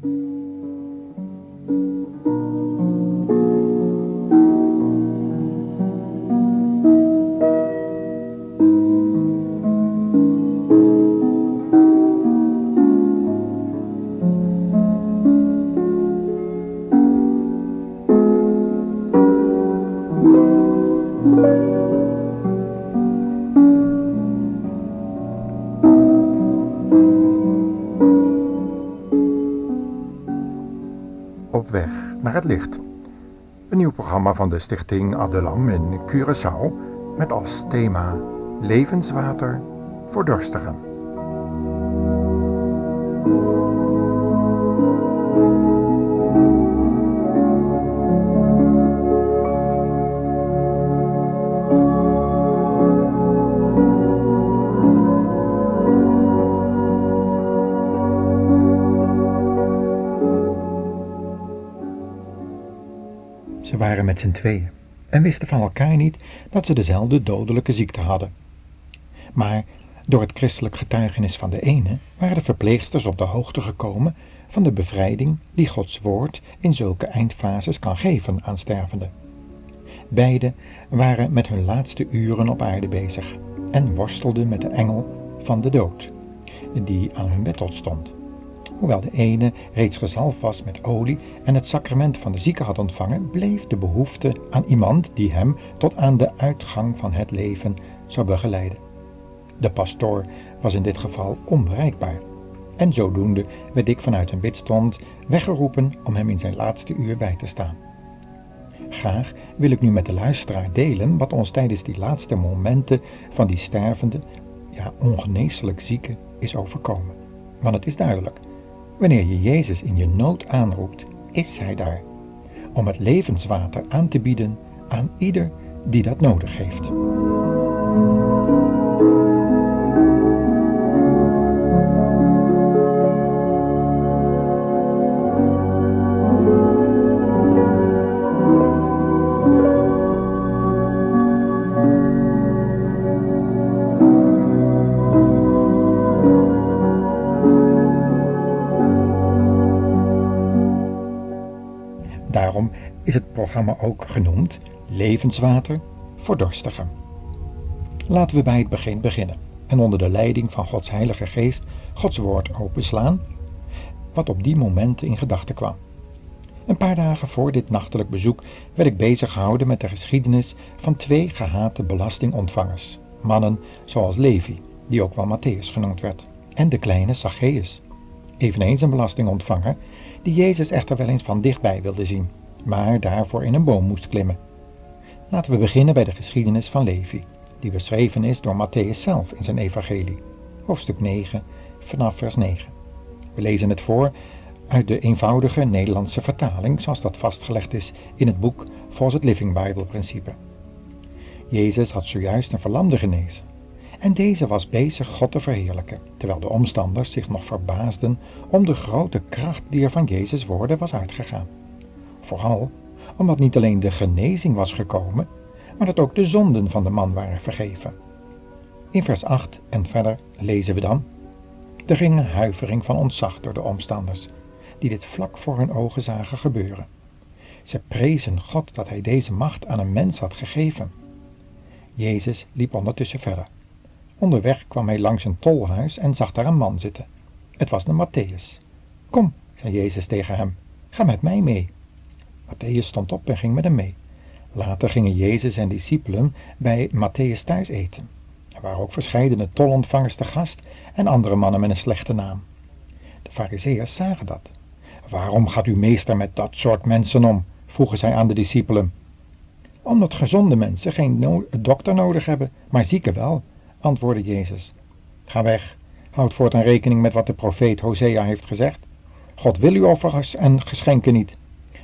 Op Een nieuw programma van de stichting Adelam in Curaçao met als thema Levenswater voor dorstigen. Met z'n tweeën en wisten van elkaar niet dat ze dezelfde dodelijke ziekte hadden. Maar door het christelijk getuigenis van de ene waren de verpleegsters op de hoogte gekomen van de bevrijding die Gods woord in zulke eindfases kan geven aan stervenden. Beiden waren met hun laatste uren op aarde bezig en worstelden met de engel van de dood, die aan hun bed tot stond. Hoewel de ene reeds gezalfd was met olie en het sacrament van de zieke had ontvangen, bleef de behoefte aan iemand die hem tot aan de uitgang van het leven zou begeleiden. De pastoor was in dit geval onbereikbaar. En zodoende werd ik vanuit een bidstond weggeroepen om hem in zijn laatste uur bij te staan. Graag wil ik nu met de luisteraar delen wat ons tijdens die laatste momenten van die stervende, ja ongeneeslijk zieke is overkomen. Want het is duidelijk, wanneer je Jezus in je nood aanroept, is Hij daar, om het levenswater aan te bieden aan ieder die dat nodig heeft. Programma ook genoemd Levenswater voor dorstigen. Laten we bij het begin beginnen en onder de leiding van Gods Heilige Geest Gods woord openslaan, wat op die momenten in gedachten kwam. Een paar dagen voor dit nachtelijk bezoek werd ik bezig gehouden met de geschiedenis van twee gehate belastingontvangers, mannen zoals Levi, die ook wel Matthäus genoemd werd, en de kleine Zacchaeus, eveneens een belastingontvanger die Jezus echter wel eens van dichtbij wilde zien, maar daarvoor in een boom moest klimmen. Laten we beginnen bij de geschiedenis van Levi, die beschreven is door Matthäus zelf in zijn evangelie, hoofdstuk 9, vanaf vers 9. We lezen het voor uit de eenvoudige Nederlandse vertaling, zoals dat vastgelegd is in het boek volgens het Living Bible principe. Jezus had zojuist een verlamde genezen. En deze was bezig God te verheerlijken, terwijl de omstanders zich nog verbaasden om de grote kracht die er van Jezus woorden was uitgegaan. Vooral omdat niet alleen de genezing was gekomen, maar dat ook de zonden van de man waren vergeven. In vers 8 en verder lezen we dan: Er ging een huivering van ontzag door de omstanders, die dit vlak voor hun ogen zagen gebeuren. Ze prezen God dat hij deze macht aan een mens had gegeven. Jezus liep ondertussen verder. Onderweg kwam hij langs een tolhuis en zag daar een man zitten. Het was de Matthäus. Kom, zei Jezus tegen hem, ga met mij mee. Matthäus stond op en ging met hem mee. Later gingen Jezus en discipelen bij Matthäus thuis eten. Er waren ook verscheidene tolontvangers te gast en andere mannen met een slechte naam. De fariseërs zagen dat. Waarom gaat uw meester met dat soort mensen om? vroegen zij aan de discipelen. Omdat gezonde mensen geen dokter nodig hebben, maar zieken wel, antwoordde Jezus. Ga weg, houd voortaan rekening met wat de profeet Hosea heeft gezegd. God wil uw offers en geschenken niet.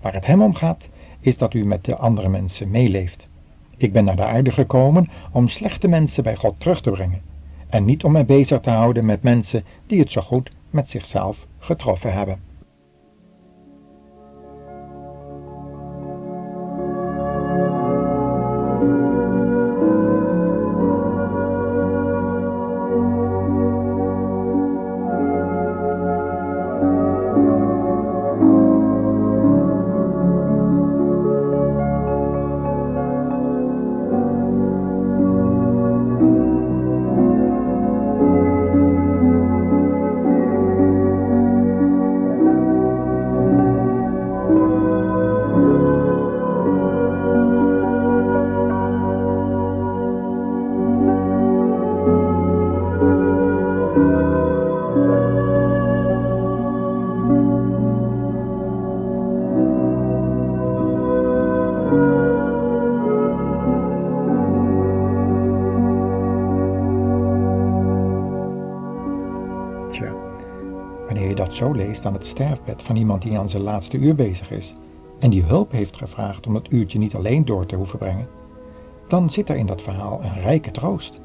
Waar het hem om gaat, is dat u met de andere mensen meeleeft. Ik ben naar de aarde gekomen om slechte mensen bij God terug te brengen, en niet om mij bezig te houden met mensen die het zo goed met zichzelf getroffen hebben. Leest aan het sterfbed van iemand die aan zijn laatste uur bezig is en die hulp heeft gevraagd om dat uurtje niet alleen door te hoeven brengen, dan zit er in dat verhaal een rijke troost.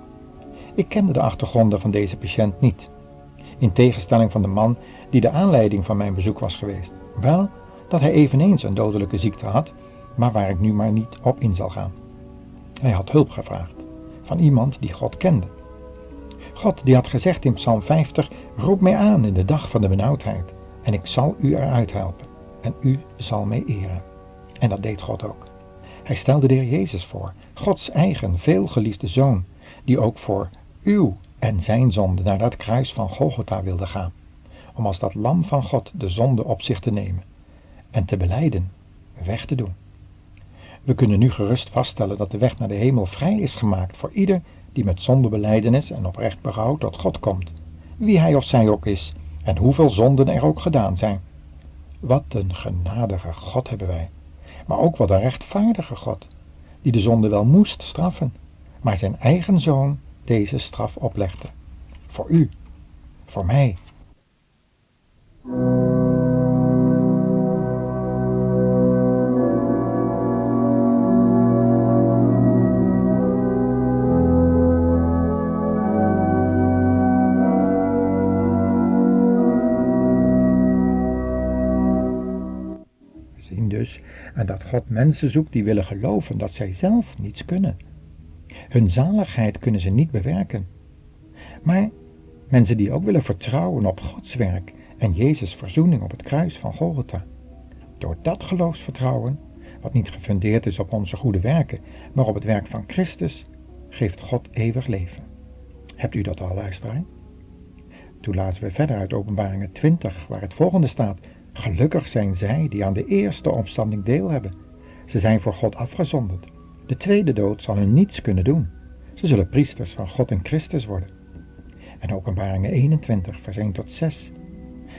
Ik kende de achtergronden van deze patiënt niet, in tegenstelling van de man die de aanleiding van mijn bezoek was geweest. Wel dat hij eveneens een dodelijke ziekte had, maar waar ik nu maar niet op in zal gaan. Hij had hulp gevraagd van iemand die God kende. God die had gezegd in Psalm 50, roep mij aan in de dag van de benauwdheid en ik zal u eruit helpen en u zal mij eren. En dat deed God ook. Hij stelde de Heer Jezus voor, Gods eigen veelgeliefde zoon, die ook voor uw en zijn zonde naar dat kruis van Golgotha wilde gaan, om als dat lam van God de zonde op zich te nemen en te beleiden, weg te doen. We kunnen nu gerust vaststellen dat de weg naar de hemel vrij is gemaakt voor ieder die met zondebeleidenis en oprecht berouw tot God komt, wie hij of zij ook is en hoeveel zonden er ook gedaan zijn. Wat een genadige God hebben wij, maar ook wat een rechtvaardige God, die de zonde wel moest straffen, maar zijn eigen zoon deze straf oplegde. Voor u, voor mij. En dat God mensen zoekt die willen geloven dat zij zelf niets kunnen. Hun zaligheid kunnen ze niet bewerken. Maar mensen die ook willen vertrouwen op Gods werk en Jezus' verzoening op het kruis van Golgotha. Door dat geloofsvertrouwen, wat niet gefundeerd is op onze goede werken, maar op het werk van Christus, geeft God eeuwig leven. Hebt u dat al, luisteraar? Toen lazen we verder uit Openbaringen 20, waar het volgende staat. Gelukkig zijn zij die aan de eerste opstanding deel hebben. Ze zijn voor God afgezonderd. De tweede dood zal hun niets kunnen doen. Ze zullen priesters van God en Christus worden. En openbaringen 21, vers 1 tot 6,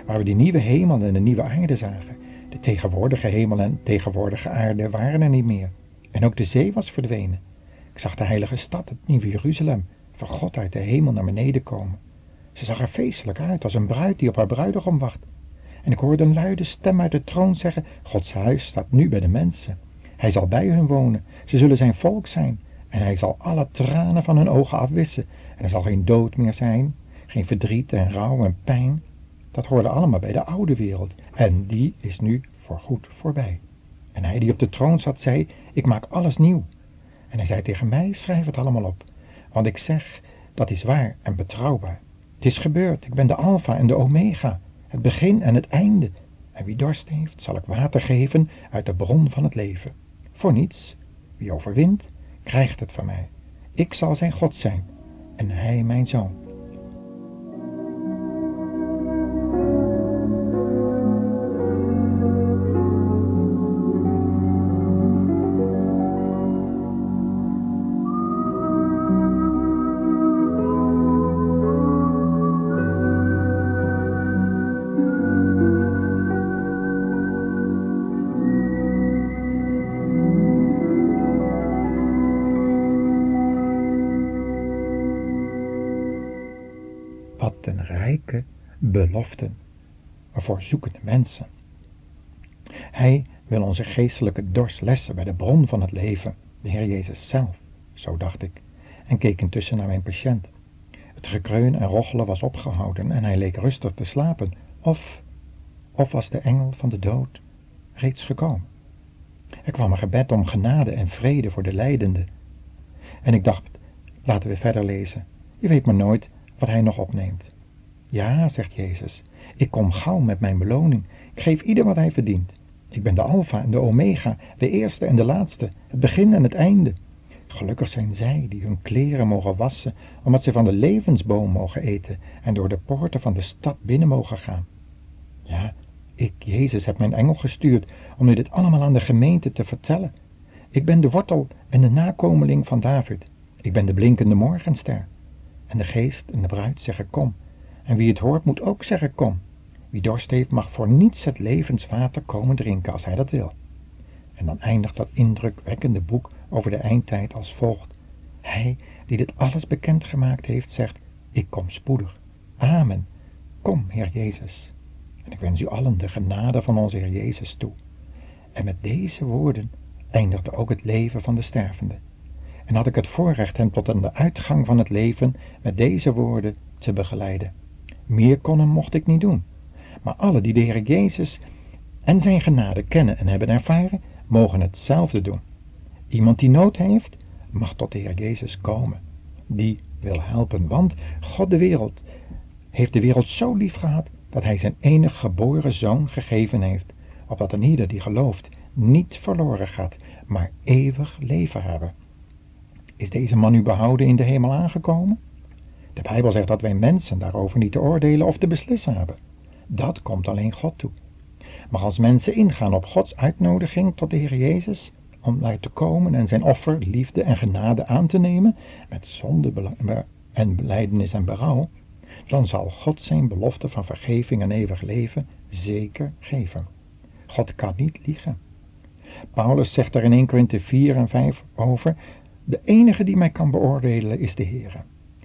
waar we die nieuwe hemel en de nieuwe aarde zagen. De tegenwoordige hemel en tegenwoordige aarde waren er niet meer. En ook de zee was verdwenen. Ik zag de heilige stad, het nieuwe Jeruzalem, van God uit de hemel naar beneden komen. Ze zag er feestelijk uit, als een bruid die op haar bruidegom wacht. En ik hoorde een luide stem uit de troon zeggen, Gods huis staat nu bij de mensen. Hij zal bij hun wonen, ze zullen zijn volk zijn, en hij zal alle tranen van hun ogen afwissen. En er zal geen dood meer zijn, geen verdriet en rouw en pijn. Dat hoorde allemaal bij de oude wereld, en die is nu voorgoed voorbij. En hij die op de troon zat, zei, ik maak alles nieuw. En hij zei tegen mij, schrijf het allemaal op, want ik zeg, dat is waar en betrouwbaar. Het is gebeurd, ik ben de alfa en de omega, het begin en het einde. En wie dorst heeft, zal ik water geven uit de bron van het leven. Voor niets, wie overwint, krijgt het van mij. Ik zal zijn God zijn en hij mijn zoon. Beloften voor zoekende mensen. Hij wil onze geestelijke dorst lessen bij de bron van het leven, de Heer Jezus zelf, zo dacht ik, en keek intussen naar mijn patiënt. Het gekreun en rochelen was opgehouden en hij leek rustig te slapen, of, of was de engel van de dood reeds gekomen. Er kwam een gebed om genade en vrede voor de lijdende. En ik dacht, laten we verder lezen. Je weet maar nooit wat hij nog opneemt. Ja, zegt Jezus, ik kom gauw met mijn beloning. Ik geef ieder wat hij verdient. Ik ben de Alpha en de Omega, de eerste en de laatste, het begin en het einde. Gelukkig zijn zij die hun kleren mogen wassen, omdat zij van de levensboom mogen eten en door de poorten van de stad binnen mogen gaan. Ja, ik, Jezus, heb mijn engel gestuurd om u dit allemaal aan de gemeente te vertellen. Ik ben de wortel en de nakomeling van David. Ik ben de blinkende morgenster. En de geest en de bruid zeggen kom. En wie het hoort moet ook zeggen kom. Wie dorst heeft mag voor niets het levenswater komen drinken als hij dat wil. En dan eindigt dat indrukwekkende boek over de eindtijd als volgt. Hij die dit alles bekendgemaakt heeft zegt, ik kom spoedig. Amen. Kom, Heer Jezus. En ik wens u allen de genade van onze Heer Jezus toe. En met deze woorden eindigde ook het leven van de stervende. En had ik het voorrecht hem tot aan de uitgang van het leven met deze woorden te begeleiden. Meer kon hem mocht ik niet doen. Maar alle die de Heer Jezus en zijn genade kennen en hebben ervaren, mogen hetzelfde doen. Iemand die nood heeft, mag tot de Heer Jezus komen. Die wil helpen, want God de wereld heeft de wereld zo lief gehad dat hij zijn enig geboren zoon gegeven heeft, opdat een ieder die gelooft niet verloren gaat, maar eeuwig leven hebben. Is deze man nu behouden in de hemel aangekomen? De Bijbel zegt dat wij mensen daarover niet te oordelen of te beslissen hebben. Dat komt alleen God toe. Maar als mensen ingaan op Gods uitnodiging tot de Heer Jezus, om daar te komen en zijn offer, liefde en genade aan te nemen, met zonde en belijdenis en berouw, dan zal God zijn belofte van vergeving en eeuwig leven zeker geven. God kan niet liegen. Paulus zegt daar in 1 Korinthe 4 en 5 over, de enige die mij kan beoordelen is de Heer.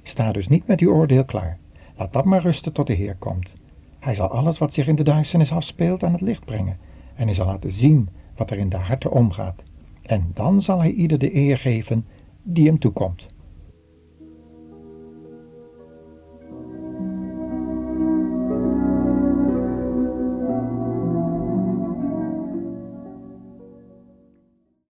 Sta dus niet met uw oordeel klaar. Laat dat maar rusten tot de Heer komt. Hij zal alles wat zich in de duisternis afspeelt aan het licht brengen. En hij zal laten zien wat er in de harten omgaat. En dan zal hij ieder de eer geven die hem toekomt.